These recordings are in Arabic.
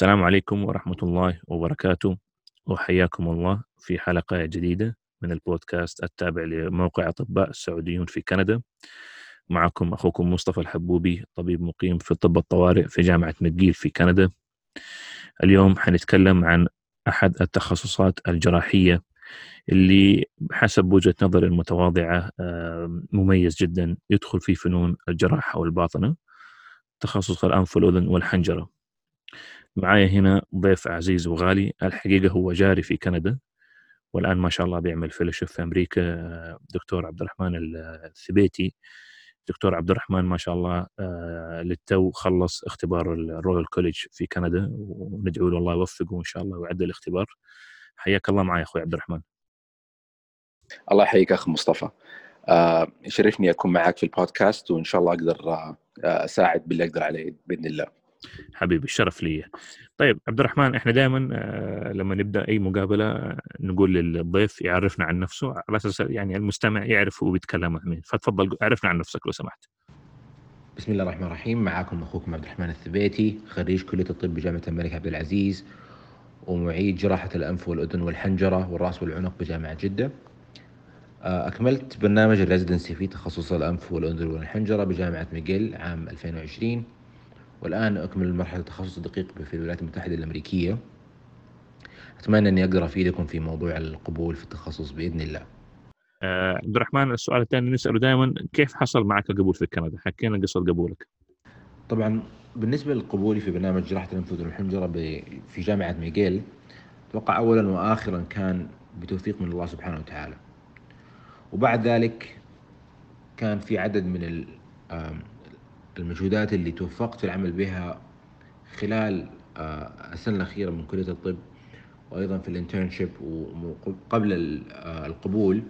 السلام عليكم ورحمة الله وبركاته. وحياكم الله في حلقة جديدة من البودكاست التابع لموقع أطباء السعوديون في كندا. معكم أخوكم مصطفى الحبوبي طبيب مقيم في طب الطوارئ في جامعة مcgill في كندا. اليوم حنتكلم عن أحد التخصصات الجراحية اللي حسب وجهة نظري المتواضعة آه، مميز جدا يدخل في فنون الجراحة والباطنة. تخصص الأنف والأذن والحنجرة. معايا هنا ضيف عزيز وغالي الحقيقة هو جاري في كندا والآن ما شاء الله بيعمل fellowship في أمريكا دكتور عبد الرحمن الثبيتي. دكتور عبد الرحمن ما شاء الله آه، للتو خلص اختبار ال Royal College في كندا وندعو له الله يوفقه وإن شاء الله ويعدل الاختبار. حياك الله معي أخوي عبد الرحمن الله يحييك أخ مصطفى. آه، يشرفني أكون معك في البودكاست وإن شاء الله أقدر آه، أساعد باللي أقدر عليه بإذن الله. حبيبي الشرف لي طيب عبد الرحمن إحنا دائما آه، لما نبدأ أي مقابلة نقول للضيف يعرفنا عن نفسه على أساس يعني المستمع يعرف هو بيتكلم عن مين. فتفضل عرفنا عن نفسك لو سمحت. بسم الله الرحمن الرحيم. معكم أخوكم عبد الرحمن الثبيتي خريج كلية الطب بجامعة الملك عبد العزيز ومعيد جراحة الأنف والأذن والحنجرة والرأس والعنق بجامعة جدة. آه، أكملت برنامج الريزدنسي في تخصص الأنف والأذن والحنجرة بجامعة ميغيل عام 2020 والآن أكمل مرحلة التخصص الدقيق في الولايات المتحدة الأمريكية. أتمنى أني أقدر أفيدكم في موضوع القبول في التخصص بإذن الله. آه عبد الرحمن السؤال الثاني نسأله دائما كيف حصل معك القبول في كندا؟ حكينا قصة قبولك. طبعا بالنسبة لقبولي في برنامج جراحة الأنف والحنجرة في جامعة ميغيل أتوقع أولا وآخرا كان بتوفيق من الله سبحانه وتعالى. وبعد ذلك كان في عدد من المجهودات اللي توفقت في العمل بها خلال آه، السنة الأخيرة من كلية الطب وأيضا في الانترنشيب وقبل آه، القبول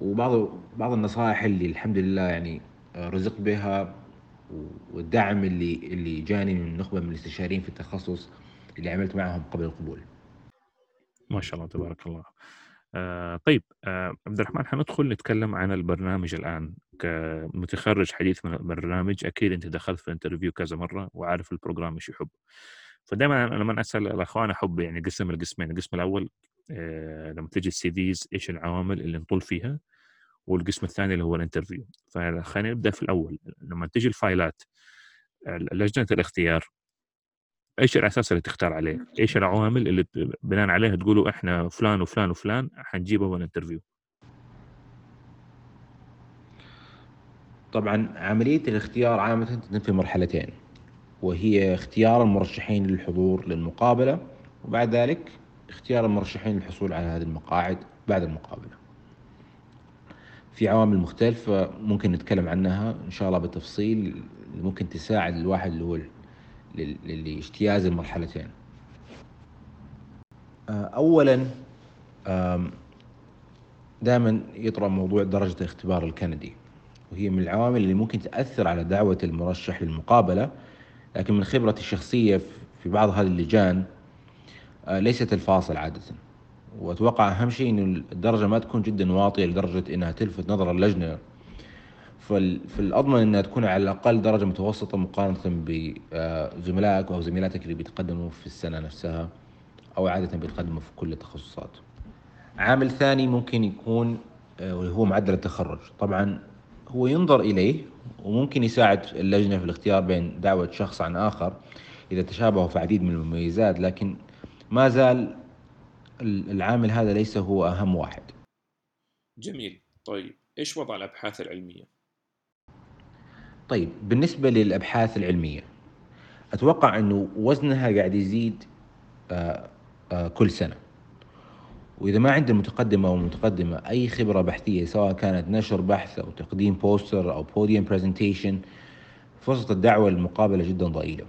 وبعض بعض النصائح اللي الحمد لله يعني آه، رزقت بها والدعم اللي اللي جاني من نخبة من الاستشاريين في التخصص اللي عملت معهم قبل القبول. ما شاء الله تبارك الله. آه طيب آه عبد الرحمن حندخل نتكلم عن البرنامج الآن. كمتخرج حديث من البرنامج أكيد أنت دخلت في ال interview كذا مرة وعارف ال program إيش يحب. فدائما أنا لما أسأل الأخوان أحب يعني أقسم القسمين القسم الأول آه لما تجي ال CVs إيش العوامل اللي نطل فيها والقسم الثاني اللي هو ال interview فخلينا نبدأ في الأول. لما تجي الفايلات لجنة الاختيار إيش الأساس اللي تختار عليه؟ إيش العوامل اللي بناء عليها تقولوا إحنا فلان وفلان وفلان حنجيبه بالانترفيو؟ طبعا عملية الاختيار عامة تتم في مرحلتين وهي اختيار المرشحين للحضور للمقابلة وبعد ذلك اختيار المرشحين للحصول على هذه المقاعد بعد المقابلة في عوامل مختلفة ممكن نتكلم عنها إن شاء الله بالتفصيل ممكن تساعد الواحد اللي هو لاجتياز المرحلتين. آه، اولا دائما يطرأ موضوع درجة الاختبار الكندي وهي من العوامل اللي ممكن تأثر على دعوة المرشح للمقابلة لكن من خبرتي الشخصية في بعض هذه اللجان آه، ليست الفاصل عادة. وأتوقع أهم شيء أن الدرجة ما تكون جدا واطية لدرجة أنها تلفت نظر اللجنة فالأضمن أنها تكون على الأقل درجة متوسطة مقارنة بزملائك أو زميلاتك اللي بيتقدموا في السنة نفسها أو عادة بيتقدموا في كل التخصصات. عامل ثاني ممكن يكون آه، هو معدل التخرج. طبعا هو ينظر إليه وممكن يساعد اللجنة في الاختيار بين دعوة شخص عن آخر إذا تشابهوا في عديد من المميزات لكن ما زال العامل هذا ليس هو أهم واحد. جميل. طيب إيش وضع الأبحاث العلمية؟ طيب بالنسبة للأبحاث العلمية أتوقع أنه وزنها قاعد يزيد آه، آه، كل سنة. وإذا ما عند المتقدمة أو المتقدمة أي خبرة بحثية سواء كانت نشر بحث أو تقديم poster أو podium presentation فرصة الدعوة للمقابلة جدا ضئيلة.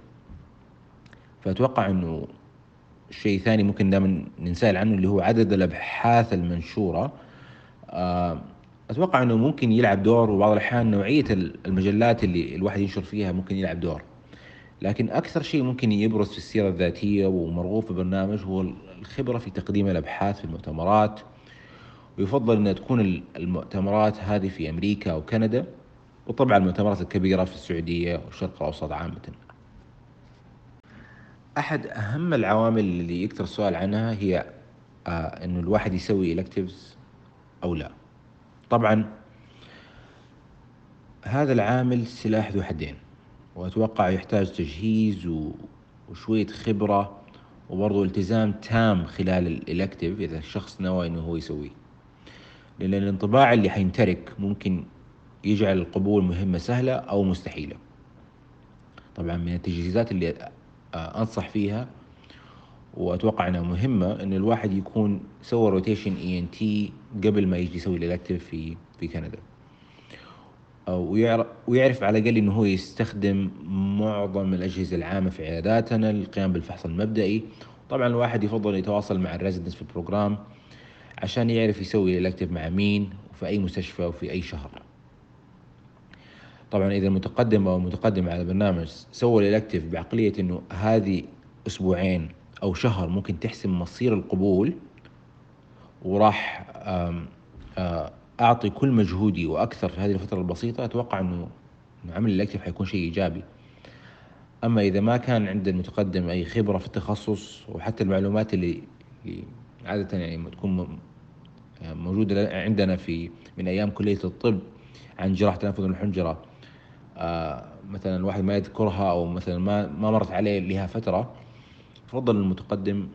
فأتوقع أنه شيء ثاني ممكن دائما ننسال عنه اللي هو عدد الأبحاث المنشورة. آه، أتوقع إنه ممكن يلعب دور وبعض الأحيان نوعية المجلات اللي الواحد ينشر فيها ممكن يلعب دور. لكن أكثر شيء ممكن يبرز في السيرة الذاتية ومرغوب في البرنامج هو الخبرة في تقديم الأبحاث في المؤتمرات. ويفضل إنها تكون المؤتمرات هذه في أمريكا أو كندا وطبعا المؤتمرات الكبيرة في السعودية والشرق الأوسط عامة. أحد أهم العوامل اللي يكثر السؤال عنها هي آه إنه الواحد يسوي electives أو لا. طبعا هذا العامل سلاح ذو حدين. وأتوقع يحتاج تجهيز و- وشوية خبرة وبرضه التزام تام خلال الالكتيف إذا الشخص نوى إنه هو يسويه. لأن الانطباع اللي حينترك ممكن يجعل القبول مهمة سهلة أو مستحيلة. طبعا من التجهيزات اللي أنصح فيها وأتوقع إنها مهمة إن الواحد يكون سوى rotation ENT قبل ما يجي يسوي ال elective في في كندا. ويعرف, على الأقل إنه هو يستخدم معظم الأجهزة العامة في عياداتنا للقيام بالفحص المبدئي. طبعا الواحد يفضل يتواصل مع ال residents في ال program عشان يعرف يسوي ال elective مع مين وفي أي مستشفى وفي أي شهر. طبعا إذا المتقدم أو المتقدم على البرنامج سوى ال elective بعقلية إنه هذه أسبوعين أو شهر ممكن تحسم مصير القبول وراح أعطي كل مجهودي وأكثر في هذه الفترة البسيطة أتوقع إنه عمل ال elective حيكون شيء إيجابي. أما إذا ما كان عند المتقدم أي خبرة في التخصص وحتى المعلومات اللي, عادة يعني تكون م- موجودة عندنا في من أيام كلية الطب عن جراحة تنفذ الحنجره آه، مثلا الواحد ما يذكرها أو مثلا ما ما مرت عليه لها فترة فضل المتقدم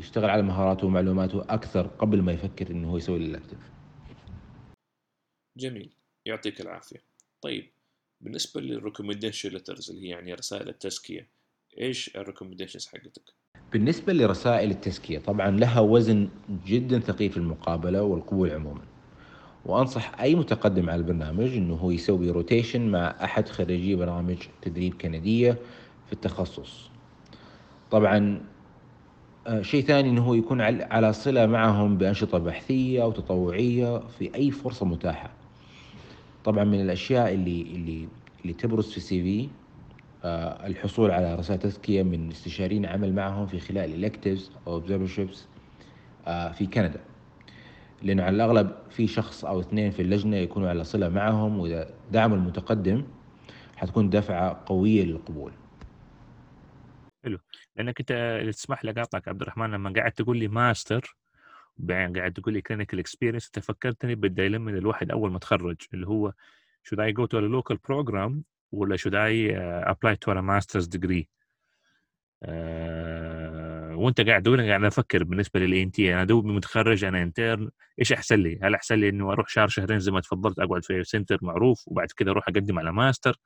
يشتغل على مهاراته ومعلوماته أكثر قبل ما يفكر إنه هو يسوي الالكتيف جميل. يعطيك العافية. طيب بالنسبة لل recommendation letters اللي هي يعني رسائل التزكية إيش ال recommendations حقتك؟ بالنسبة لرسائل التزكية طبعا لها وزن جدا ثقيل في المقابلة والقبول عموما. وأنصح أي متقدم على البرنامج أنه هو يسوي rotation مع أحد خريجي برامج تدريب كندية في التخصص. طبعا شيء ثاني أنه هو يكون عل- على صلة معهم بأنشطة بحثية أو تطوعية في أي فرصة متاحة. طبعا من الأشياء اللي اللي اللي تبرز في ال CV آه، الحصول على رسائل تزكية من استشاريين عمل معهم في خلال ال electives أو observerships آه، في كندا. لأنه على الأغلب في شخص أو اثنين في اللجنة يكونوا على صلة معهم وإذا دعموا المتقدم حتكون دفعة قوية للقبول. لأنك أنت تسمح لي أقاطعك عبد الرحمن لما قاعد تقول لي ماستر بعدين قاعد تقول لي clinical experience أنت فكرتني بال dilemma الواحد أول ما تخرج اللي هو I go to a local program ولا apply to a master's degree آه وأنت قاعد تقول قاعد أفكر بالنسبة لل ENT أنا دوبي متخرج أنا intern إيش أحسن لي؟ هل أحسن لي انه أروح شهر شهرين زي ما تفضلت أقعد في center معروف وبعد كده أروح أقدم على ماستر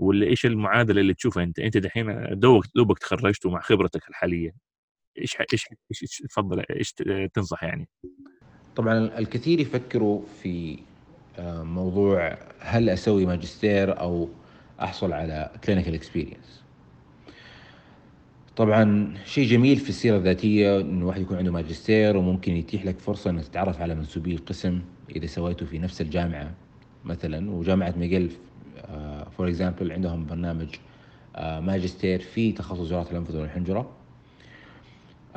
ولا إيش المعادلة اللي تشوفها أنت؟ أنت دحين دوبك دوبك تخرجت ومع خبرتك الحالية إيش إيش إيش تفضل إيش تنصح يعني؟ طبعا الكثير يفكروا في آه، موضوع هل أسوي ماجستير أو أحصل على clinical experience طبعا شيء جميل في السيرة الذاتية إنه الواحد يكون عنده ماجستير وممكن يتيح لك فرصة إنك تتعرف على منسوبي القسم إذا سويته في نفس الجامعة مثلا وجامعة ميغيل for example عندهم برنامج آه، ماجستير في تخصص جراحة الانف والحنجرة.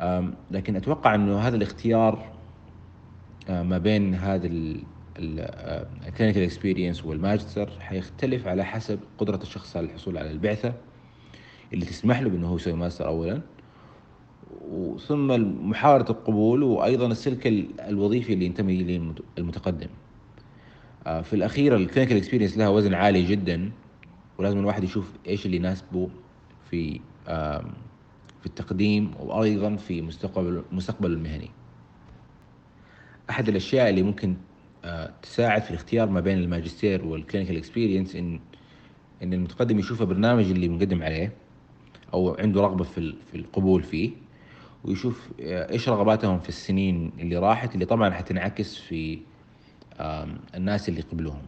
آم، لكن أتوقع إنه هذا الاختيار آه، ما بين هذا ال clinical experience والماجستير حيختلف على حسب قدرة الشخص على الحصول على البعثة اللي تسمح له بأنه هو يسوي ماستر اولا. وثم محاولة القبول وأيضا السلك ال- الوظيفي اللي ينتمي المت- المتقدم. آه، في الأخير ال clinical experience لها وزن عالي جدا. ولازم الواحد يشوف إيش اللي يناسبه في في التقديم وأيضا في مستقبل مستقبل المهني. أحد الأشياء اللي ممكن آه، تساعد في الاختيار ما بين الماجستير وال clinical experience إن إن المتقدم يشوف البرنامج اللي مقدم عليه أو عنده رغبة في في القبول فيه ويشوف آه، إيش رغباتهم في السنين اللي راحت اللي طبعا حتنعكس في الناس اللي قبلوهم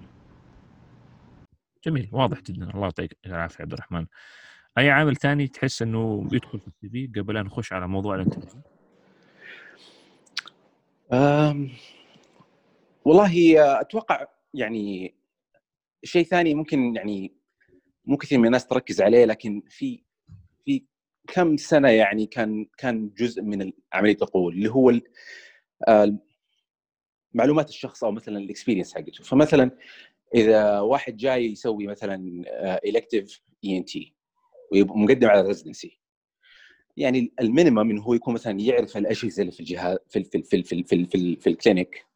جميل واضح جدا. الله يعطيك العافية عبد الرحمن. أي عامل ثاني تحس إنه يدخل في ال CV قبل أن نخش على موضوع ال interview؟ والله أتوقع يعني شيء ثاني ممكن يعني مو كثير من الناس تركز عليه لكن في في كم سنة يعني كان كان جزء من عملية القبول اللي هو آه، معلومات الشخص أو مثلا ال experience حقته. فمثلا إذا واحد جاي يسوي مثلا elective ENT ومقدم على ال residency يعني ال minimum إنه هو يكون مثلا يعرف الأجهزة اللي في الجهاز في في في في في, في, في ال clinic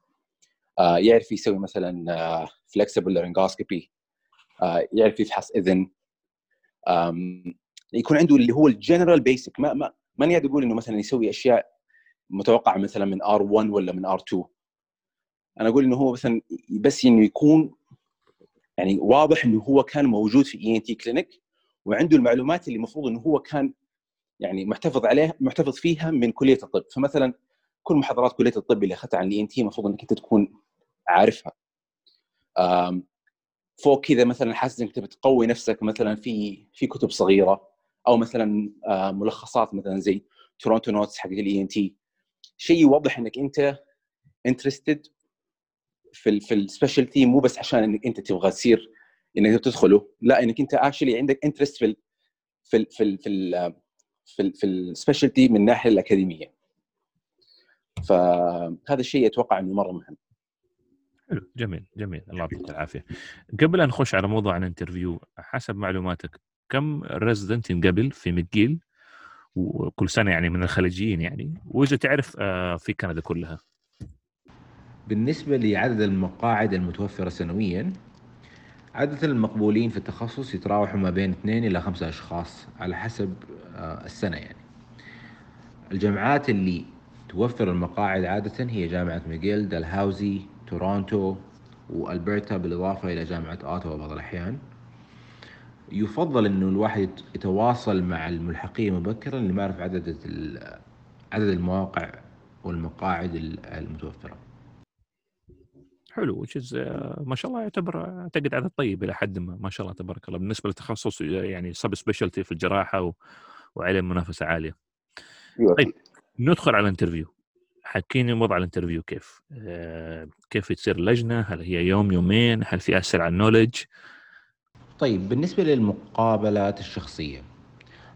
آه يعرف يسوي مثلا آه flexible laryngoscopy آه يعرف يفحص إذن يكون عنده اللي هو ال general basic ما ما ماني قاعد أقول إنه مثلا يسوي أشياء متوقعة مثلا من R 1 ولا من R 2 أنا أقول إنه هو مثلا بس إنه يكون يعني واضح إنه هو كان موجود في ENT clinic وعنده المعلومات اللي المفروض إنه هو كان يعني محتفظ عليها محتفظ فيها من كلية الطب. فمثلا كل محاضرات كلية الطب اللي اخذتها عن ال ENT المفروض إنك أنت تكون عارفها. فوق كذا مثلا حاسس إنك بتقوي نفسك مثلا في في كتب صغيرة أو مثلا ملخصات مثلا زي Toronto Notes حق الاي إن تي. شيء يوضح إنك أنت interested في ال في ال specialty مو بس عشان إنك أنت تبغى تصير إنك تدخله لا إنك أنت actually عندك interest في ال في ال في ال في ال في, ال في ال specialty من الناحيه الأكاديمية. فهذا الشيء أتوقع إنه مرة مهم. حلو جميل جميل. الله يعطيك العافية. قبل أن نخش على موضوع ال interview حسب معلوماتك كم resident ينقبل في McGill وكل سنة يعني من الخليجيين يعني. وإذا تعرف آه، في كندا كلها. بالنسبة لعدد المقاعد المتوفرة سنويا عادة المقبولين في التخصص يتراوحوا ما بين اثنين إلى خمسة أشخاص على حسب آه، السنة يعني الجامعات اللي توفر المقاعد عادة هي جامعة ميغيل دالهاوزي تورونتو وألبرتا بالإضافة إلى جامعة أوتوا بعض الأحيان يفضل إنه الواحد يتواصل مع الملحقيه مبكرا لمعرفه عدد عدد المواقع والمقاعد المتوفرة. حلو وتشز ما شاء الله يعتبر أعتقد عدد طيب إلى حد ما ما شاء الله تبارك الله بالنسبة للتخصص يعني سب سبيشالتي في الجراحة و... وعليه منافسه عالية. طيب ندخل على ال interview حكيني وضع ال interview كيف؟ آه كيف تصير اللجنة؟ هل هي يوم يومين؟ هل في اسئله عن ال knowledge؟ طيب بالنسبة للمقابلات الشخصية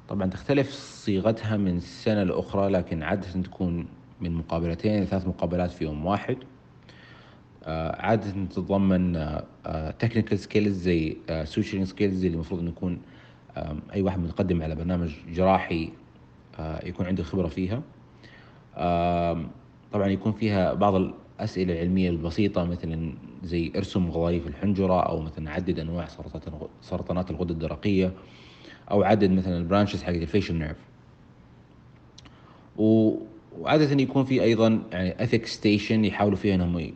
طبعا تختلف صيغتها من سنة لأخرى لكن عادة تكون من مقابلتين إلى ثلاث مقابلات في يوم واحد آه، عادة تتضمن technical skills زي suturing skills اللي المفروض إنه يكون أي واحد متقدم على برنامج جراحي آه، يكون عنده خبرة فيها. طبعا يكون فيها بعض الأسئلة العلمية البسيطة مثلا زي ارسم غضاريف الحنجرة أو مثلا عدد أنواع سرطانات الغدة الدرقية أو عدد مثلا ال branches حق ال facial nerve وعادة يكون في أيضا يعني ethic station يحاولوا فيها أنهم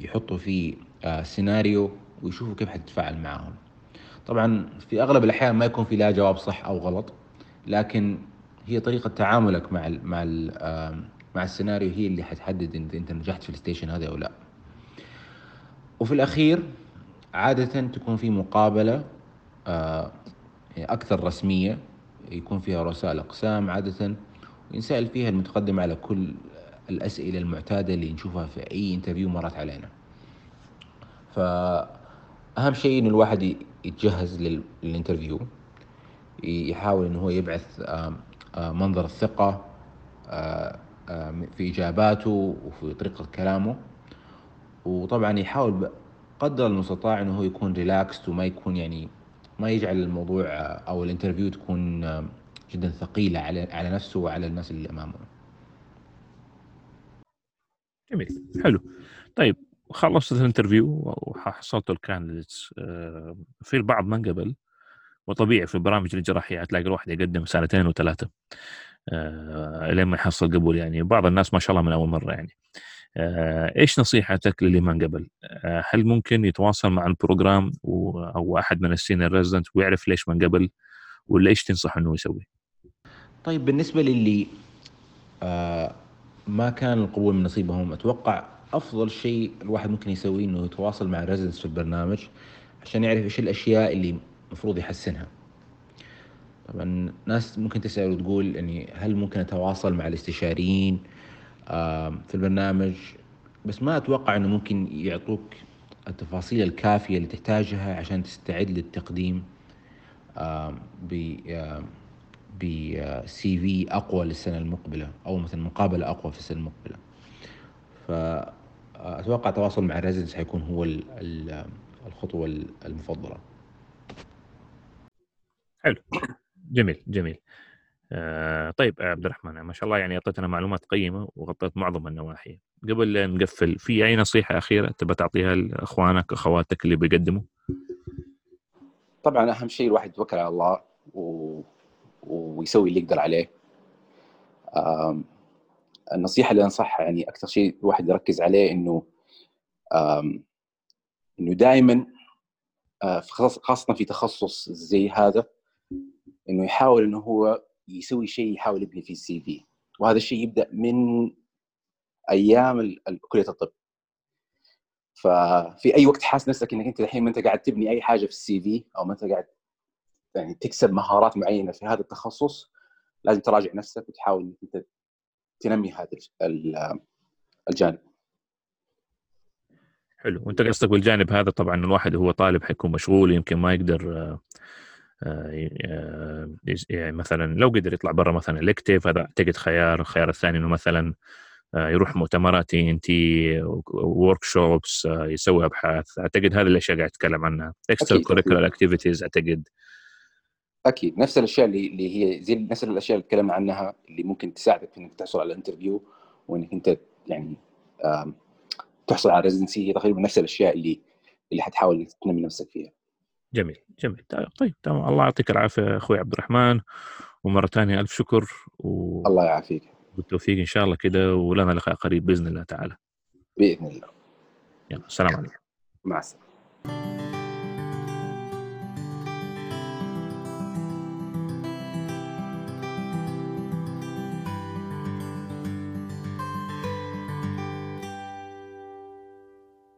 يحطوا فيه سيناريو ويشوفوا كيف حتتفاعل معاهم. طبعا في أغلب الأحيان ما يكون في لا جواب صح أو غلط لكن هي طريقة تعاملك مع ال مع ال مع السيناريو هي اللي حتحدد انت إنت نجحت في ال station هذا أو لا. وفي الأخير عادة تكون في مقابلة آه، أكثر رسمية يكون فيها رؤساء الاقسام عادة وينسأل فيها المتقدم على كل الأسئلة المعتادة اللي نشوفها في أي interview مرت علينا فأهم شيء انه الواحد يتجهز لل interview يحاول انه هو يبعث منظر الثقة في إجاباته وفي طريقة كلامه وطبعا يحاول بقدر المستطاع انه هو يكون relaxed وما يكون يعني ما يجعل الموضوع أو ال interview تكون جدا ثقيلة على على نفسه وعلى الناس اللي أمامه. جميل حلو طيب خلصت ال interview وحصلت ال candidates آه، في البعض ما انقبل وطبيعي في برامج الجراحيه تلاقي الواحد يقدم سنتين وثلاثة آه، لين ما يحصل قبول يعني بعض الناس ما شاء الله من أول مرة يعني آه، إيش نصيحتك للي ما قبل؟ آه، هل ممكن يتواصل مع ال program أو أحد من ال senior resident ويعرف ليش ما قبل ولا إيش تنصح إنه يسوي؟ طيب بالنسبة للي ما كان القبول من نصيبهم. أتوقع أفضل شيء الواحد ممكن يسويه إنه يتواصل مع الريزدنتس في البرنامج عشان يعرف إيش الأشياء اللي المفروض يحسنها. طبعا ناس ممكن تسأل وتقول يعني هل ممكن أتواصل مع الاستشاريين في البرنامج؟ بس ما أتوقع أنه ممكن يعطوك التفاصيل الكافية اللي تحتاجها عشان تستعد للتقديم ب بسي في أقوى للسنة المقبلة أو مثلا مقابلة أقوى في السنة المقبلة. فأتوقع التواصل مع الريزنس حيكون هو الخطوة المفضلة. حلو. جميل جميل. آه طيب عبد الرحمن ما شاء الله يعني أعطيتنا معلومات قيمة وغطيت معظم النواحي. قبل لا نقفل في أي نصيحة أخيرة تبى تعطيها لأخوانك أخواتك اللي بيقدموا؟ طبعا أهم شيء الواحد يتوكل على الله و... ويسوي اللي يقدر عليه. النصيحة اللي أنصحها يعني أكثر شيء الواحد يركز عليه إنه. إنه دائما آه، خاصة في تخصص زي هذا إنه يحاول إنه هو يسوي شيء يحاول يبني فيه السي في وهذا الشيء يبدأ من أيام كلية الطب ففي أي وقت حاس نفسك إنك أنت الحين ما أنت قاعد تبني أي حاجة في السي في أو ما أنت قاعد يعني تكسب مهارات معينة في هذا التخصص لازم تراجع نفسك وتحاول إنك أنت تنمي هذا الجانب. حلو. وأنت قصدك بالجانب هذا طبعا الواحد هو طالب حيكون مشغول يمكن ما يقدر آه، آه، يعني مثلا لو قدر يطلع برا مثلا الكتيف هذا أعتقد خيار الخيار الثاني إنه مثلا آه، يروح مؤتمرات ENT workshops يسوي أبحاث. أعتقد هذه الأشياء قاعد أتكلم عنها. extracurricular activities أعتقد. أكيد. نفس الأشياء اللي اللي هي زي نفس الأشياء اللي تكلمنا عنها اللي ممكن تساعدك في إنك تحصل على ال interview وإنك أنت يعني تحصل على residency هي تقريبا نفس الأشياء اللي اللي حتحاول تنمي نفسك فيها. جميل جميل. طيب تمام. الله يعطيك العافية أخوي عبد الرحمن. ومرة ثانية ألف شكر و... الله يعافيك. بالتوفيق إن شاء الله كده ولنا لقاء قريب بإذن الله تعالى. بإذن الله. يلا السلام عليكم. مع السلامة.